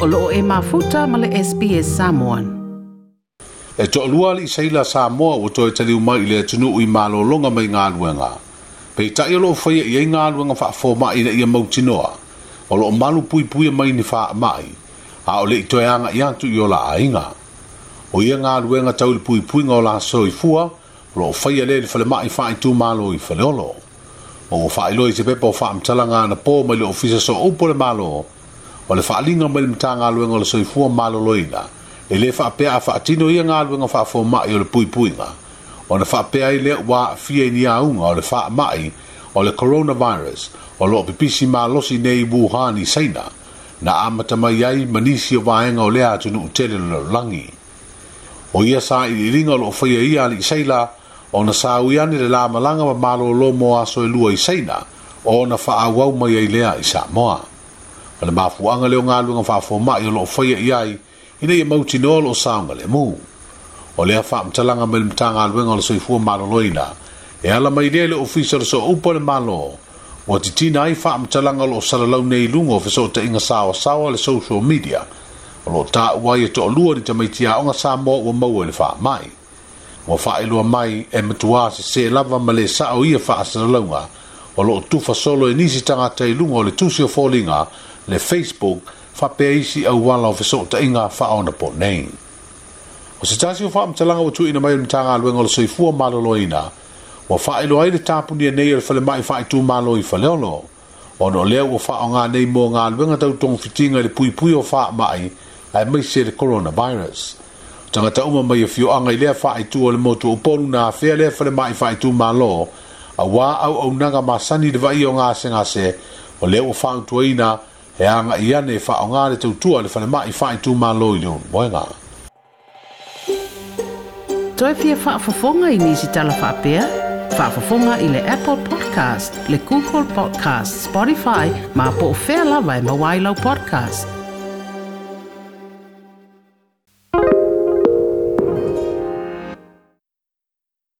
o loo e mafuta male le SPS Samoan. E to alua li saila Samoa o to e tali uma ile le tunu ui malolonga mai ngā luenga. Pei ta ilo whaia i e ngā luenga wha fōma i le ia mautinoa, o loo malu pui pui e mai ni wha mai, a o le i toi anga i antu i o la ainga. O ia ngā luenga tau li pui pui ngā o la so i fua, loo whaia e le li whale mai fai tu malo i whale olo. O wha i loi te pepo wha amtala ngā na pō mai le ofisa so upo le malo, o le faaaliga mai le matagaluega o le soifua maloloina e lē faapea a faatino ia galuega faafomaʻi o le pui pui puipuiga ona faapea ai lea ua aafia i niauga o le faamaʻi o le coronavirus o loo pipisi si nei wuhan i saina na amatamai ai ma nisi o vaega o lea atunuu tele le langi o ia sa i o loo faia ia alii saila ona sa ui ani le lamalaga ma malōlō mo aso e lua i saina ona faaauau mai ai a i sa moa Pada mafuanga leo ngalu nga fafo ma yo ya, lo faya iai. Ina ye mauti no lo saunga le mu. O lea faa mtalanga mele mtanga alwe ngalo soifuwa malo loina. E ala maidea le ofisar so upo le malo. O titina ai faa mtalanga lo salalau nei lungo fiso ta inga sawa sawa le social media. O lo taa uwa ye ya, to olua ni tamaitia onga saa moa ua maua le faa mai. Mo faa ilua mai e matuwa si se lava male sao ia faa salalau nga. O lo tufa solo e nisi tangata ilungo le tusio folinga. O lo tufa solo e nisi tangata ilungo le tusio folinga. le Facebook fa pe a au wala o fiso ta inga fa ona po nei. O se tasi o fa am talanga watu ina mai unitanga alueng o le soifua malolo ina, wa fa ilo aile tapu ni anei ele fale mai fa itu malo i fale olo, o no leo o fa o ngā nei mō ngā luenga tau tōng fitinga le pui pui o fa mai ai mai se le coronavirus. Tanga ta uma mai e anga i lea fa itu o le motu o polu na fea lea fale mai fa itu malo, a wā au au ma masani le vai o ngā se ngā se, o le o fa utu aina, e anga i ane e whao ngā re tau tua le whane mai whae tū mā loi ni un. Moe ngā. Toi pia whaafafonga i nisi tala whaapea? Whaafafonga i le Apple Podcast, le Google Podcast, Spotify, ma po o whea lawa e mawailau podcast.